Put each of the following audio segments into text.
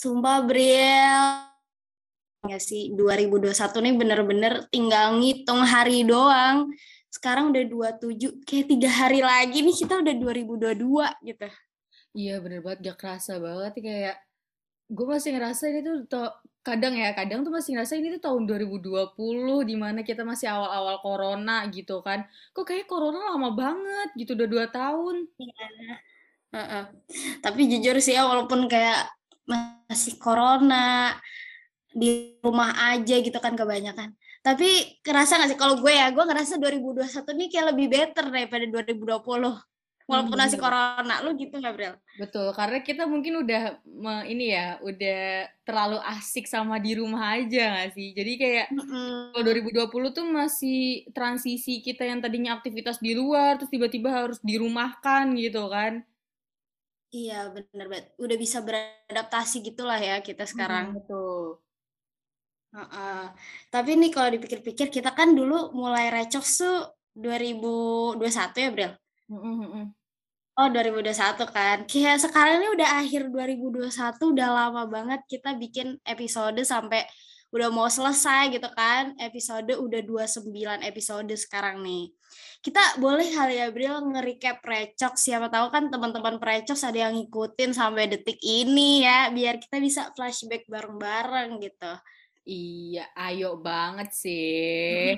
Sumpah, Bril. Ya sih, 2021 nih bener-bener tinggal ngitung hari doang. Sekarang udah 27, kayak tiga hari lagi nih kita udah 2022 gitu. Iya bener banget gak kerasa banget kayak gue masih ngerasa ini tuh kadang ya kadang tuh masih ngerasa ini tuh tahun 2020 di mana kita masih awal-awal corona gitu kan kok kayak corona lama banget gitu udah dua tahun Heeh. Tapi jujur sih ya, walaupun kayak masih corona di rumah aja gitu kan kebanyakan. Tapi kerasa gak sih kalau gue ya, gue ngerasa 2021 nih kayak lebih better daripada 2020. Walaupun Hmm, masih corona, lu gitu gak, Bril? betul karena kita mungkin udah me- ini ya udah terlalu asik sama di rumah aja gak sih jadi kayak Mm-mm. kalau 2020 tuh masih transisi kita yang tadinya aktivitas di luar terus tiba-tiba harus dirumahkan gitu kan Iya, bener banget. Udah bisa beradaptasi gitulah ya kita sekarang. Hmm, betul Heeh. Tapi nih kalau dipikir-pikir, kita kan dulu mulai recok tuh 2021 ya, Bril? Mm-mm, mm-mm. Oh, 2021 kan. Kayak sekarang ini udah akhir 2021, udah lama banget kita bikin episode sampai udah mau selesai gitu kan. Episode udah 29 episode sekarang nih. Kita boleh kali ya, Bril, nge-recap Recok. Siapa tahu kan teman-teman Recok ada yang ngikutin sampai detik ini ya, biar kita bisa flashback bareng-bareng gitu. Iya, ayo banget sih.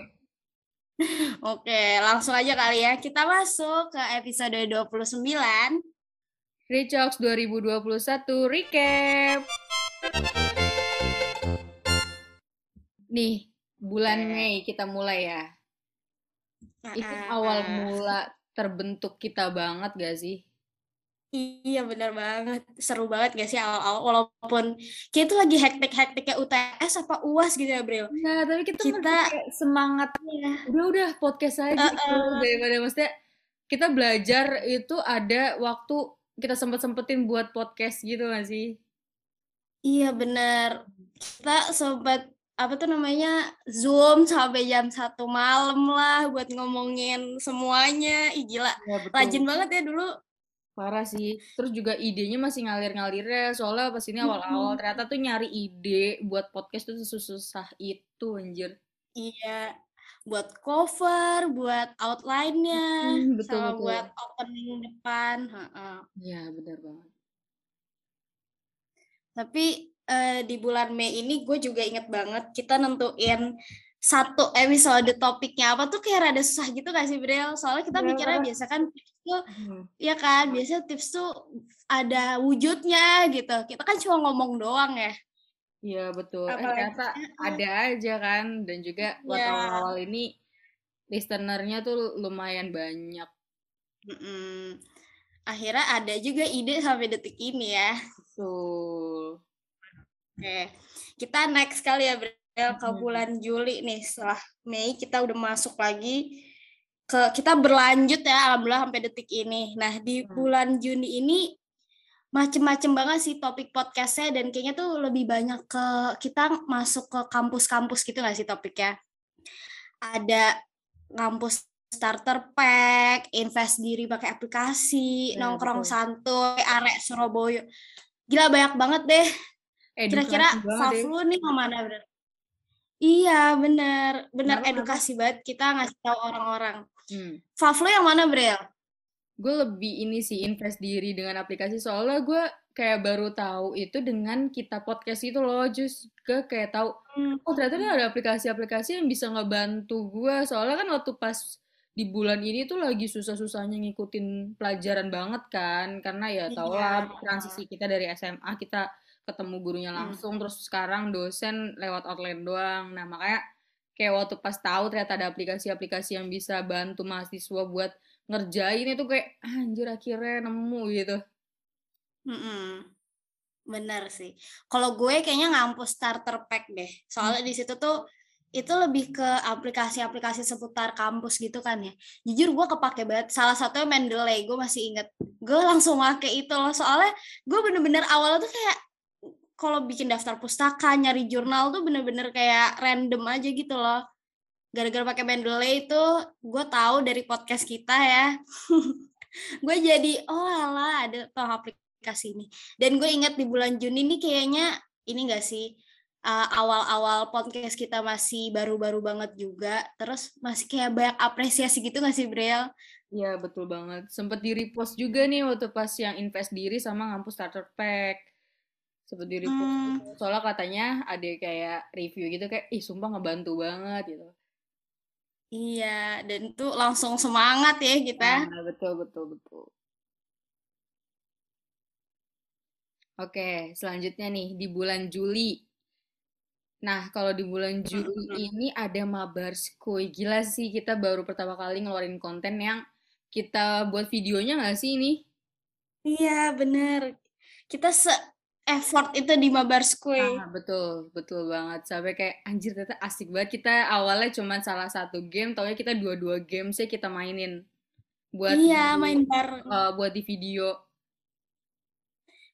Oke, langsung aja kali ya. Kita masuk ke episode 29. Recox 2021 recap. Nih, bulan Oke. Mei kita mulai ya. Itu awal mula terbentuk kita banget gak sih? Iya bener banget, seru banget gak sih awal-awal walaupun kayak itu lagi hektik-hektiknya UTS apa UAS gitu ya Bril? Nah, tapi kita, Kita- masih kayak semangat. Iya. Udah udah podcast aja gitu. daripada maksudnya kita belajar itu ada waktu kita sempet-sempetin buat podcast gitu gak sih? Iya bener, kita sempat apa tuh namanya Zoom sampai jam satu malam lah buat ngomongin semuanya. Ih gila, Ya, betul. rajin banget ya dulu. Parah sih. Terus juga idenya masih ngalir-ngalir ya. Soalnya pas ini awal-awal ternyata tuh nyari ide buat podcast tuh susah itu anjir. Iya, buat cover, buat outline-nya, Hmm, betul, sama betul. buat opening depan. heeh. Iya, benar banget. Tapi eh, di bulan Mei ini gue juga inget banget kita nentuin satu episode topiknya apa tuh kayak rada susah gitu gak sih Bril? Soalnya kita Iya. mikirnya biasa kan tips tuh, Hmm. ya kan, biasa tips tuh ada wujudnya gitu. Kita kan cuma ngomong doang ya. Iya, betul. Eh, Apalagi- ternyata ada aja kan. Dan juga buat Iya. awal-awal ini listenernya tuh lumayan banyak. Mm-mm. Akhirnya ada juga ide sampai detik ini ya. Betul. Oke, kita next kali ya Bril ke Mhm. bulan Juli nih setelah Mei kita udah masuk lagi ke kita berlanjut ya alhamdulillah sampai detik ini. Nah di Hmm. bulan Juni ini macem-macem banget sih topik podcastnya dan kayaknya tuh lebih banyak ke kita masuk ke kampus-kampus gitu gak sih topiknya? Ada kampus starter pack, invest diri pakai aplikasi, Ya, nongkrong betul. santuy, arek Surabaya. Gila banyak banget deh. Kira-kira Faf deh. lu nih ke mana bener? Iya bener, bener edukasi banget kita ngasih tahu orang-orang. Hmm. Faf lu yang mana Bril? gue lebih ini sih invest diri dengan aplikasi soalnya gue kayak baru tahu itu dengan kita podcast itu loh just ke kayak tahu oh ternyata ada aplikasi-aplikasi yang bisa ngebantu gue soalnya kan waktu pas di bulan ini tuh lagi susah-susahnya ngikutin pelajaran banget kan karena ya tau lah Iya. transisi kita dari SMA kita ketemu gurunya Hmm. langsung terus sekarang dosen lewat outline doang nah makanya kayak waktu pas tahu ternyata ada aplikasi-aplikasi yang bisa bantu mahasiswa buat ngerjain itu kayak anjir akhirnya nemu gitu. Mm-mm. Bener sih. Kalau gue kayaknya ngampus starter pack deh. Soalnya di situ tuh itu lebih ke aplikasi-aplikasi seputar kampus gitu kan ya. Jujur gue kepake banget. Salah satunya Mendeley, gue masih inget. Gue langsung make itu loh. Soalnya gue bener-bener awalnya tuh kayak kalau bikin daftar pustaka, nyari jurnal tuh bener-bener kayak random aja gitu loh. Gara-gara pakai Mendeley itu gue tahu dari podcast kita ya. gue jadi oh alah ada toh aplikasi ini. Dan gue ingat di bulan Juni ini kayaknya ini gak sih uh, awal-awal podcast kita masih baru-baru banget juga. Terus masih kayak banyak apresiasi gitu gak sih Briel? Iya betul banget. Sempet di repost juga nih waktu pas yang invest diri sama ngampus starter pack. Sempet di repost. Hmm. gitu. Soalnya katanya ada kayak review gitu kayak ih sumpah ngebantu banget gitu. Iya, dan itu langsung semangat ya kita. Nah, betul betul betul. Oke, selanjutnya nih di bulan Juli. Nah, kalau di bulan Juli ini ada Mabar Skuy. Gila sih, kita baru pertama kali ngeluarin konten yang kita buat videonya nggak sih ini? Iya, bener. Kita se effort itu di Mabar Skuy. Ah, betul, betul banget. Sampai kayak anjir ternyata asik banget. Kita awalnya cuma salah satu game, taunya kita dua-dua game sih kita mainin buat Iya, di, main bareng. eh, buat di video.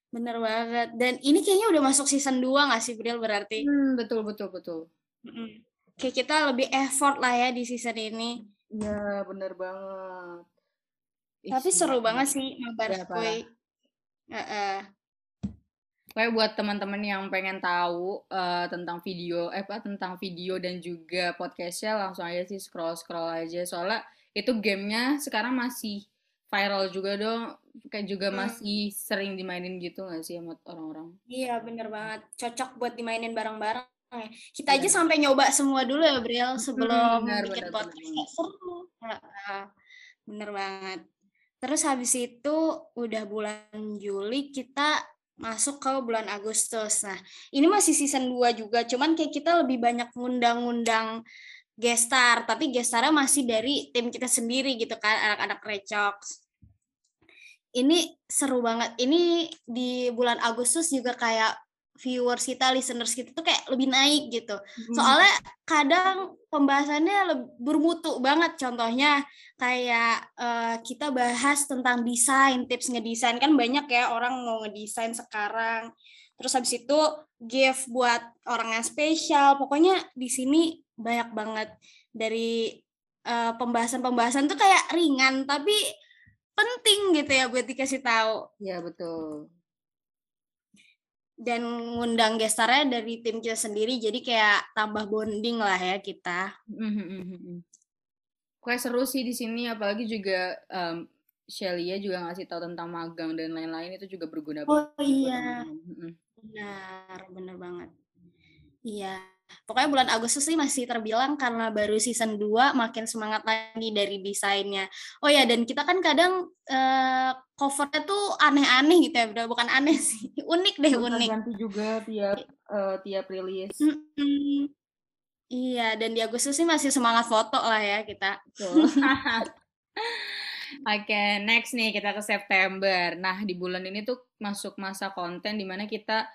Bener banget. Dan ini kayaknya udah masuk season 2 gak sih, Bril, berarti? Hmm, betul betul betul. Mm-mm. Kayak kita lebih effort lah ya di season ini. Iya, bener banget. Ih, Tapi seru semangat. banget sih Mabar Iya, Skuy. Heeh. Pokoknya buat teman-teman yang pengen tahu eh, tentang video, eh apa tentang video dan juga podcastnya langsung aja sih scroll scroll aja. Soalnya itu gamenya sekarang masih viral juga dong, kayak juga Hmm. masih sering dimainin gitu nggak sih sama orang-orang? Iya, bener banget. Cocok buat dimainin bareng-bareng ya. Kita Iya. aja sampai nyoba semua dulu ya, Bril, sebelum benar, bikin benar, podcast. seru. Bener banget. Terus habis itu udah bulan Juli kita masuk ke bulan Agustus. Nah, ini masih season 2 juga, cuman kayak kita lebih banyak ngundang-ngundang gestar, tapi gestarnya masih dari tim kita sendiri gitu kan, anak-anak Recox. Ini seru banget. Ini di bulan Agustus juga kayak viewers kita, listeners kita tuh kayak lebih naik gitu. Hmm. Soalnya kadang pembahasannya leb- bermutu banget. Contohnya kayak eh, kita bahas tentang desain, tips ngedesain kan banyak ya orang mau ngedesain sekarang. Terus habis itu gift buat orang yang spesial. Pokoknya di sini banyak banget dari eh, pembahasan-pembahasan tuh kayak ringan tapi penting gitu ya buat dikasih tahu Iya betul. Dan ngundang gestarnya dari tim kita sendiri jadi kayak tambah bonding lah ya kita. Mhm. Kayak seru sih di sini, apalagi juga em, Shelia juga ngasih tahu tentang magang dan lain-lain itu juga berguna Oh banget iya. Mhm. benar, benar banget. Iya. Pokoknya bulan Agustus sih masih terbilang karena baru season 2 makin semangat lagi dari desainnya. Oh ya, dan kita kan kadang eh, covernya tuh aneh-aneh gitu ya, Bro. bukan aneh sih. Unik deh, unik. Ganti juga tiap eh, tiap rilis. Mm-mm. Iya, dan di Agustus sih masih semangat foto lah ya kita. Oke, next nih kita ke September. Nah, di bulan ini tuh masuk masa konten di mana kita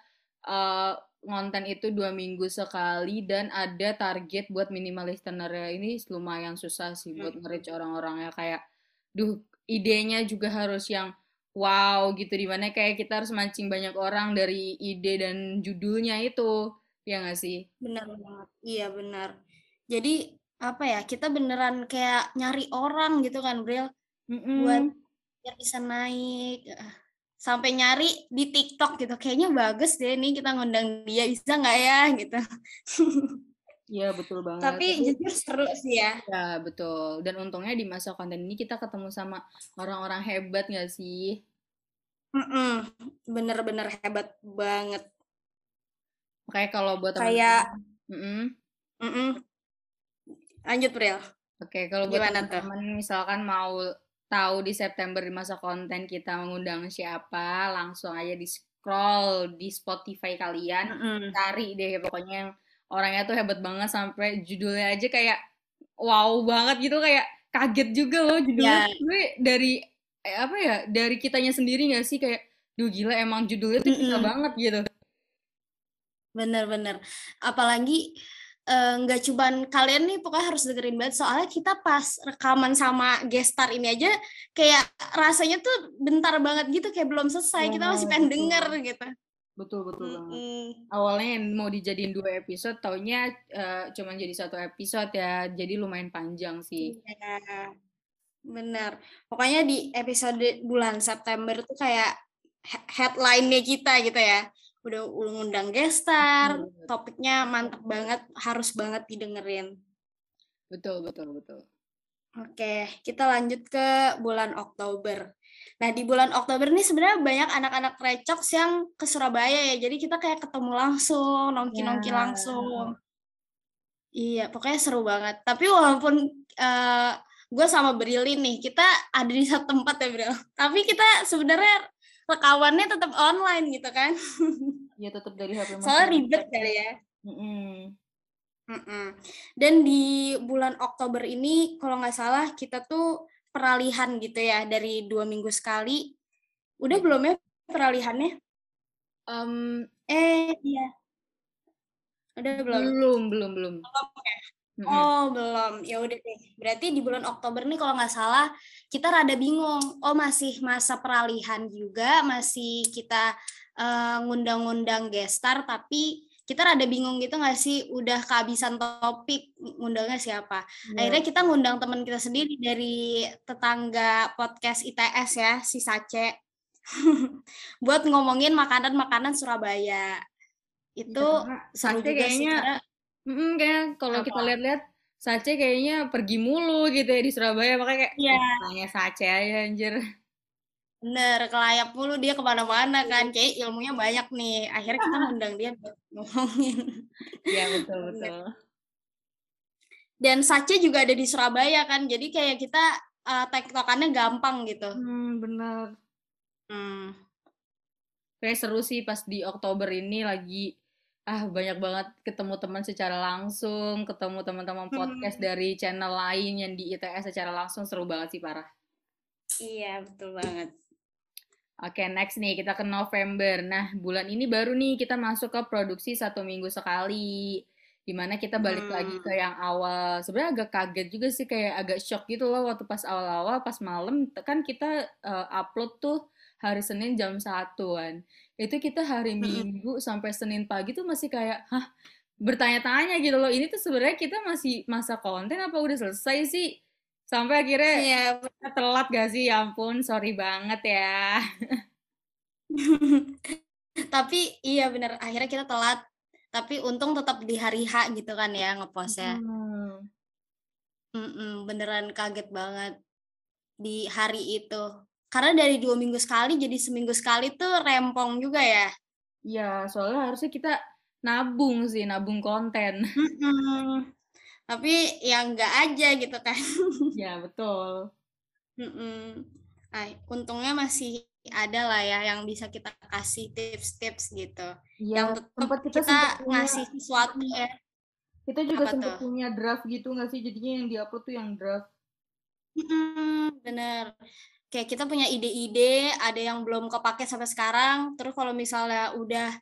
eh, konten itu dua minggu sekali dan ada target buat minimal listener ini lumayan susah sih buat nge-reach orang-orang ya kayak, duh idenya juga harus yang wow gitu di mana kayak kita harus mancing banyak orang dari ide dan judulnya itu ya nggak sih? Benar banget. Iya, benar. Jadi apa ya, kita beneran kayak nyari orang gitu kan, Bril, buat biar bisa naik. Sampai nyari di TikTok gitu. Kayaknya bagus deh nih kita ngundang dia, bisa nggak ya gitu. Iya betul banget. Tapi jujur seru sih ya. Ya, betul. Dan untungnya di masa konten ini kita ketemu sama orang-orang hebat gak sih? Mm-mm. Bener-bener hebat banget. Kayak kalau buat teman Kayak, Mm-mm. mm-mm. Lanjut, Bril. Oke, kalau buat teman-teman misalkan mau tahu di September di masa konten kita mengundang siapa, langsung aja di scroll di Spotify kalian, Mm-mm. cari deh pokoknya yang orangnya tuh hebat banget sampai judulnya aja kayak wow banget gitu kayak kaget juga loh judulnya Ya. gue dari eh, apa ya dari kitanya sendiri gak sih kayak duh gila emang judulnya tuh kita Mm-mm. banget gitu Bener-bener. Apalagi eh, nggak cuman kalian nih pokoknya harus dengerin banget soalnya kita pas rekaman sama gestar ini aja kayak rasanya tuh bentar banget gitu kayak belum selesai kita masih pengen betul. denger gitu. betul betul banget Mm-mm. awalnya yang mau dijadiin dua episode taunya eh, cuman jadi satu episode ya jadi lumayan panjang sih Iya, bener. Pokoknya di episode bulan September tuh kayak he- headline-nya kita gitu ya. Udah ngundang gestar, Bener. topiknya mantep banget, harus banget didengerin. betul betul betul Oke, kita lanjut ke bulan Oktober. Nah, di bulan Oktober ini sebenarnya banyak anak-anak recoks yang ke Surabaya ya. Jadi kita kayak ketemu langsung, nongki-nongki Ya. langsung. Iya, pokoknya seru banget. Tapi walaupun gue sama Brilin nih, kita ada di satu tempat ya, Bril. Tapi kita sebenarnya rekamannya tetap online gitu kan. ya tetap dari HP Soalnya masing-masing. ribet kali ya. Mm-mm. Mm-mm. Dan di bulan Oktober ini, kalau nggak salah, kita tuh peralihan gitu ya, dari dua minggu sekali. Udah Hmm. belum ya peralihannya? Em, Eh, iya. Udah belum? belum belum belum Mm-mm. Oh, belum. Ya udah deh. Berarti di bulan Oktober nih kalau nggak salah, kita rada bingung. Oh, masih masa peralihan juga, masih kita eh, ngundang-ngundang gestar, tapi kita rada bingung gitu nggak sih? Udah kehabisan topik, ngundangnya siapa? Ya, Akhirnya kita ngundang teman kita sendiri dari tetangga podcast ITS ya, si Sace. Buat ngomongin makanan-makanan Surabaya. Itu karena seru sih kayaknya karena mm-mm, kayak kalau kita lihat-lihat Sace kayaknya pergi mulu gitu ya di Surabaya. Makanya kayak Iya. "Eh, tanya Sace aja anjir. Bener kelayap mulu dia ke mana-mana kan. Kayak ilmunya banyak nih. Akhirnya kita ngundang dia buat ngomongin. Iya betul betul. Dan Sace juga ada di Surabaya kan. Jadi kayak kita uh, tektokannya gampang gitu. Hmm, bener. Hmm. kayak seru sih pas di Oktober ini lagi ah banyak banget ketemu teman secara langsung ketemu teman-teman podcast Hmm. dari channel lain yang di ITS secara langsung seru banget sih parah iya betul banget Oke, next nih kita ke November. Nah, bulan ini baru nih kita masuk ke produksi satu minggu sekali. Di mana kita balik Hmm. lagi ke yang awal. Sebenarnya agak kaget juga sih, kayak agak shock gitu loh waktu pas awal-awal, pas malam. Kan kita uh, upload tuh hari Senin jam 1-an. Itu kita hari. Minggu sampai Senin pagi tuh masih kayak, hah, bertanya-tanya gitu loh. Ini tuh sebenarnya kita masih masa konten apa udah selesai sih? Sampai akhirnya kita telat gak sih? Ya ampun, sorry banget ya. tapi iya bener akhirnya kita telat tapi untung tetap di hari H gitu kan ya ngepostnya Hmm. Beneran kaget banget di hari itu karena dari dua minggu sekali jadi seminggu sekali tuh rempong juga ya Ya, soalnya harusnya kita nabung sih, nabung konten. Mm-mm. Tapi ya enggak aja gitu kan. Ya, betul. Mm-mm. Ay, untungnya masih ada lah ya yang bisa kita kasih tips-tips gitu. Iya, yang tetap kita, kita punya, ngasih sesuatu ya. kita juga sempat tuh? punya draft gitu nggak sih? Jadinya yang diupload tuh yang draft. Mm-mm, bener. Kayak kita punya ide-ide, ada yang belum kepake sampai sekarang. Terus kalau misalnya udah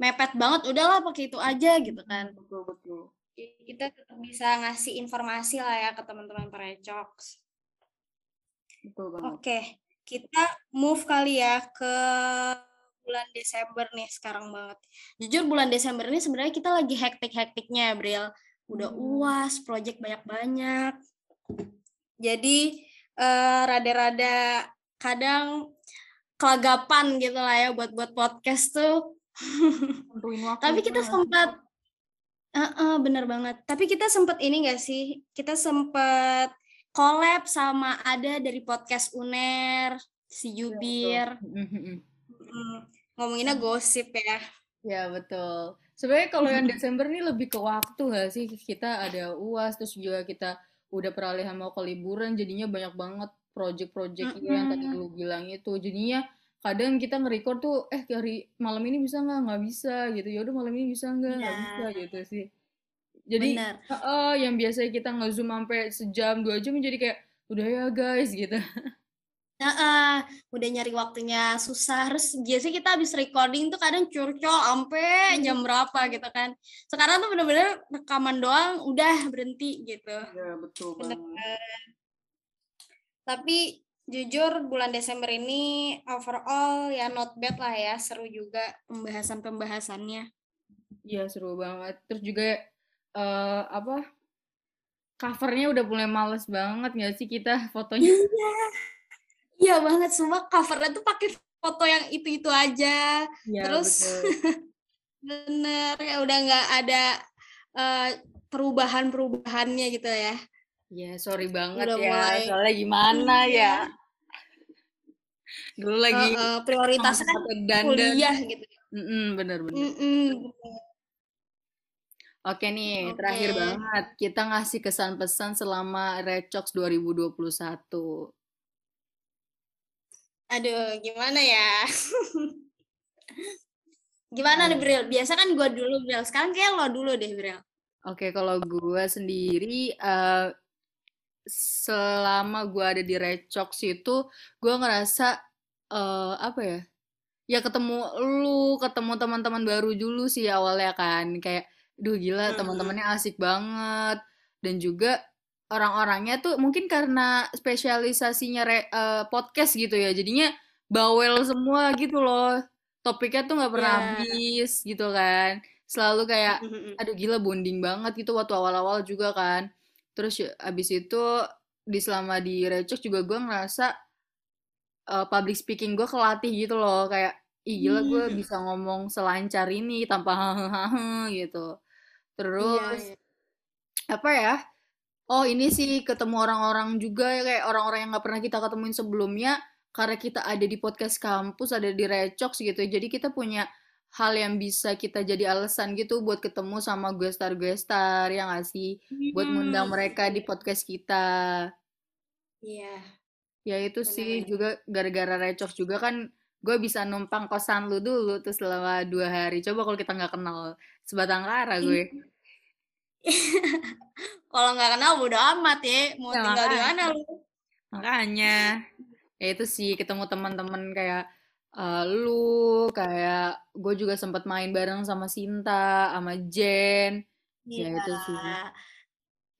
mepet banget, udahlah pakai itu aja gitu kan. Betul, betul. Kita tetap bisa ngasih informasi lah ya ke teman-teman perecoks. Betul banget. Oke, kita move kali ya ke bulan Desember nih sekarang banget. Jujur bulan Desember ini sebenarnya kita lagi hektik-hektiknya, Bril. Udah Hmm. UAS, project banyak-banyak. Jadi eh, rada-rada kadang kelagapan gitu lah ya buat buat podcast tuh. Tapi kita sempat Heeh, bener banget. Tapi kita sempat ini gak sih? Kita sempat collab sama ada dari podcast UNER, si Iya, Jubir. Mm, Ngomonginnya gosip ya. Ya, betul. Sebenarnya kalau yang Desember nih lebih ke waktu nggak sih? Kita ada UAS, terus juga kita udah peralihan mau ke liburan, jadinya banyak banget project-project gitu yang tadi lu bilang itu. Jadinya kadang kita nge-record tuh, eh hari malam ini bisa nggak? Nggak bisa gitu. Ya udah malam ini bisa nggak? Nggak Iya. bisa gitu sih. Jadi Benar. heeh, yang biasanya kita nge-zoom sampai sejam dua jam jadi kayak udah ya guys gitu. Heeh, udah nyari waktunya susah. Terus biasanya kita habis recording tuh kadang curcol sampai jam berapa gitu kan. Sekarang tuh bener-bener rekaman doang udah berhenti gitu. Ya betul Bener. Tapi jujur bulan Desember ini overall ya not bad lah ya, seru juga pembahasan-pembahasannya. Iya seru banget. Terus juga eh apa? Covernya udah mulai males banget gak sih kita fotonya? Iya banget, semua covernya tuh pakai foto yang itu-itu aja. Iya Terus bener ya udah nggak ada eh, perubahan-perubahannya gitu ya. Ya sorry banget Udah ya. mulai- Soalnya gimana Iya. ya? Dulu lagi Eh, eh, prioritasnya kan kuliah gitu. Mm-mm, bener-bener. Mm-mm. Oke nih, Oke. terakhir banget. Kita ngasih kesan pesan selama Recox 2021. Aduh, gimana ya? gimana nih, Bril? Biasa kan gue dulu, Bril. Sekarang kayak lo dulu deh, Bril. Oke, kalau gue sendiri, eh, selama gue ada di Recox itu, gue ngerasa, eh, apa ya? Ya ketemu lu, ketemu teman-teman baru dulu sih awalnya kan. Kayak, duh gila Mm-mm. teman-temannya asik banget. Dan juga orang-orangnya tuh mungkin karena spesialisasinya re- eh, podcast gitu ya. Jadinya bawel semua gitu loh. Topiknya tuh nggak pernah Ya. habis gitu kan. Selalu kayak aduh gila bonding banget gitu waktu awal-awal juga kan terus ya, abis itu di selama di Recok juga gue ngerasa uh, public speaking gue kelatih gitu loh kayak ih gila gue Hmm. bisa ngomong selancar ini tanpa hahaha gitu Iya, terus iya. apa ya oh ini sih ketemu orang-orang juga ya kayak orang-orang yang nggak pernah kita ketemuin sebelumnya karena kita ada di podcast kampus ada di Recox gitu jadi kita punya hal yang bisa kita jadi alasan gitu buat ketemu sama gestar-gestar yang nggak sih buat ngundang Hmm. mereka di podcast kita Iya. ya itu sih Benar-benar. juga gara-gara Recox juga kan gue bisa numpang kosan lu dulu tuh selama dua hari coba kalau kita nggak kenal sebatang kara gue Kalau nggak kenal bodo amat ya. Mau Ya, tinggal di mana lu? Makanya, ya itu sih ketemu teman-teman kayak eh, lu, kayak gue juga sempat main bareng sama Sinta, sama Jen. Ya Iya. itu sih.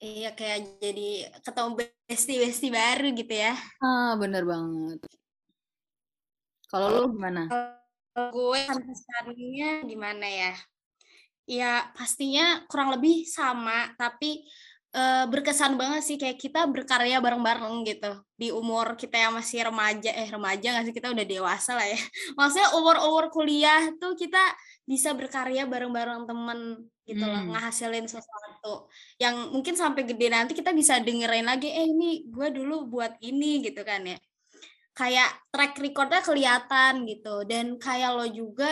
Iya, kayak jadi ketemu bestie-bestie baru gitu ya. Ah, bener banget. Kalau lu gimana? Kalau gue kesannya gimana ya? Ya pastinya kurang lebih sama, tapi eh, berkesan banget sih kayak kita berkarya bareng-bareng gitu. Di umur kita yang masih remaja eh remaja nggak sih? Kita udah dewasa lah ya. Maksudnya umur-umur kuliah tuh kita bisa berkarya bareng-bareng temen gitu loh, Hmm. ngehasilin sesuatu. Yang mungkin sampai gede nanti kita bisa dengerin lagi eh ini gue dulu buat ini gitu kan ya. Kayak track recordnya kelihatan gitu. Dan kayak lo juga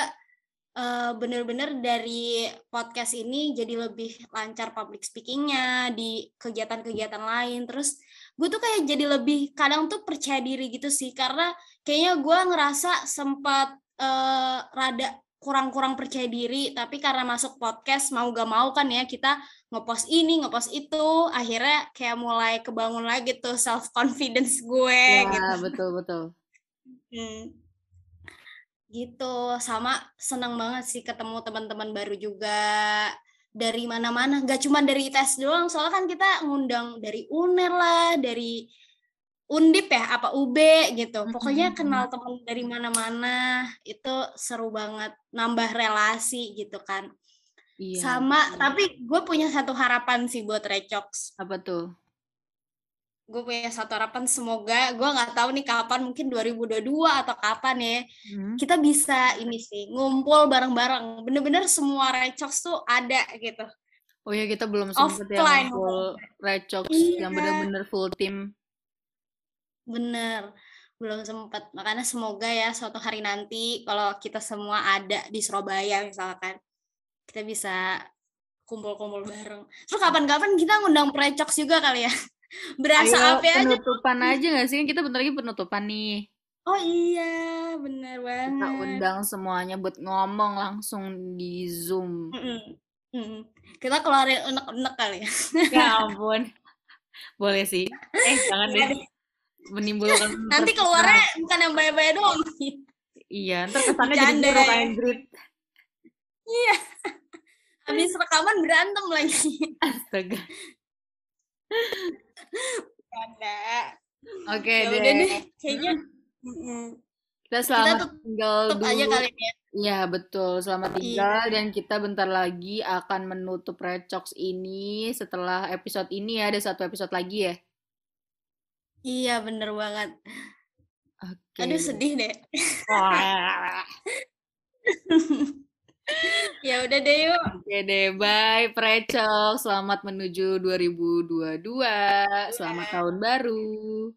eh, bener-bener dari podcast ini jadi lebih lancar public speakingnya di kegiatan-kegiatan lain. Terus gue tuh kayak jadi lebih kadang tuh percaya diri gitu sih. Karena kayaknya gue ngerasa sempat eh, rada kurang-kurang percaya diri. Tapi karena masuk podcast mau gak mau kan ya kita ngepost ini ngepost itu. Akhirnya kayak mulai kebangun lagi tuh self confidence gue gitu. Ya, betul betul. Hmm. Gitu, sama senang banget sih ketemu teman-teman baru juga dari mana-mana. Gak cuma dari ITS doang, soalnya kan kita ngundang dari UNER lah, dari Undip ya, apa UB gitu. Pokoknya kenal teman dari mana-mana, itu seru banget, nambah relasi gitu kan. Iya. Sama, betul. tapi gue punya satu harapan sih buat Recox. Apa tuh? Gue punya satu harapan, semoga, gue nggak tahu nih kapan, mungkin 2022 atau kapan ya, Hmm? kita bisa ini sih ngumpul bareng-bareng bener-bener semua recox tuh ada gitu Oh ya kita belum sempet ya ngumpul Recox Iya. yang bener-bener full team. bener belum sempat makanya semoga ya suatu hari nanti kalau kita semua ada di Surabaya misalkan kita bisa kumpul-kumpul bareng terus kapan-kapan kita ngundang recox juga kali ya berasa Ayo apa aja penutupan aja gak sih? Kan Kita bentar lagi penutupan nih. oh iya bener Kita banget undang semuanya buat ngomong langsung di Zoom. Mm-mm. Hmm. Kita keluarin unek-unek kali ya. Ya ampun. Boleh sih. Eh, jangan Iya deh. Menimbulkan Nanti keluarnya bukan yang bayar-bayar doang. Iya, ntar kesannya jadi Bercanda buruk ya. Ingrid. Habis rekaman berantem lagi. Astaga. Oke Ya deh. deh, kayaknya. Kita selamat tutup- tinggal dulu. aja kali ini ya. Iya, betul. Selamat Iya. tinggal dan kita bentar lagi akan menutup Recox ini setelah episode ini ya. Ada satu episode lagi ya. Iya, bener banget. Oke. Aduh, sedih deh. Ya udah deh yuk. Oke deh, bye Precok. Selamat menuju 2022. Selamat tahun baru.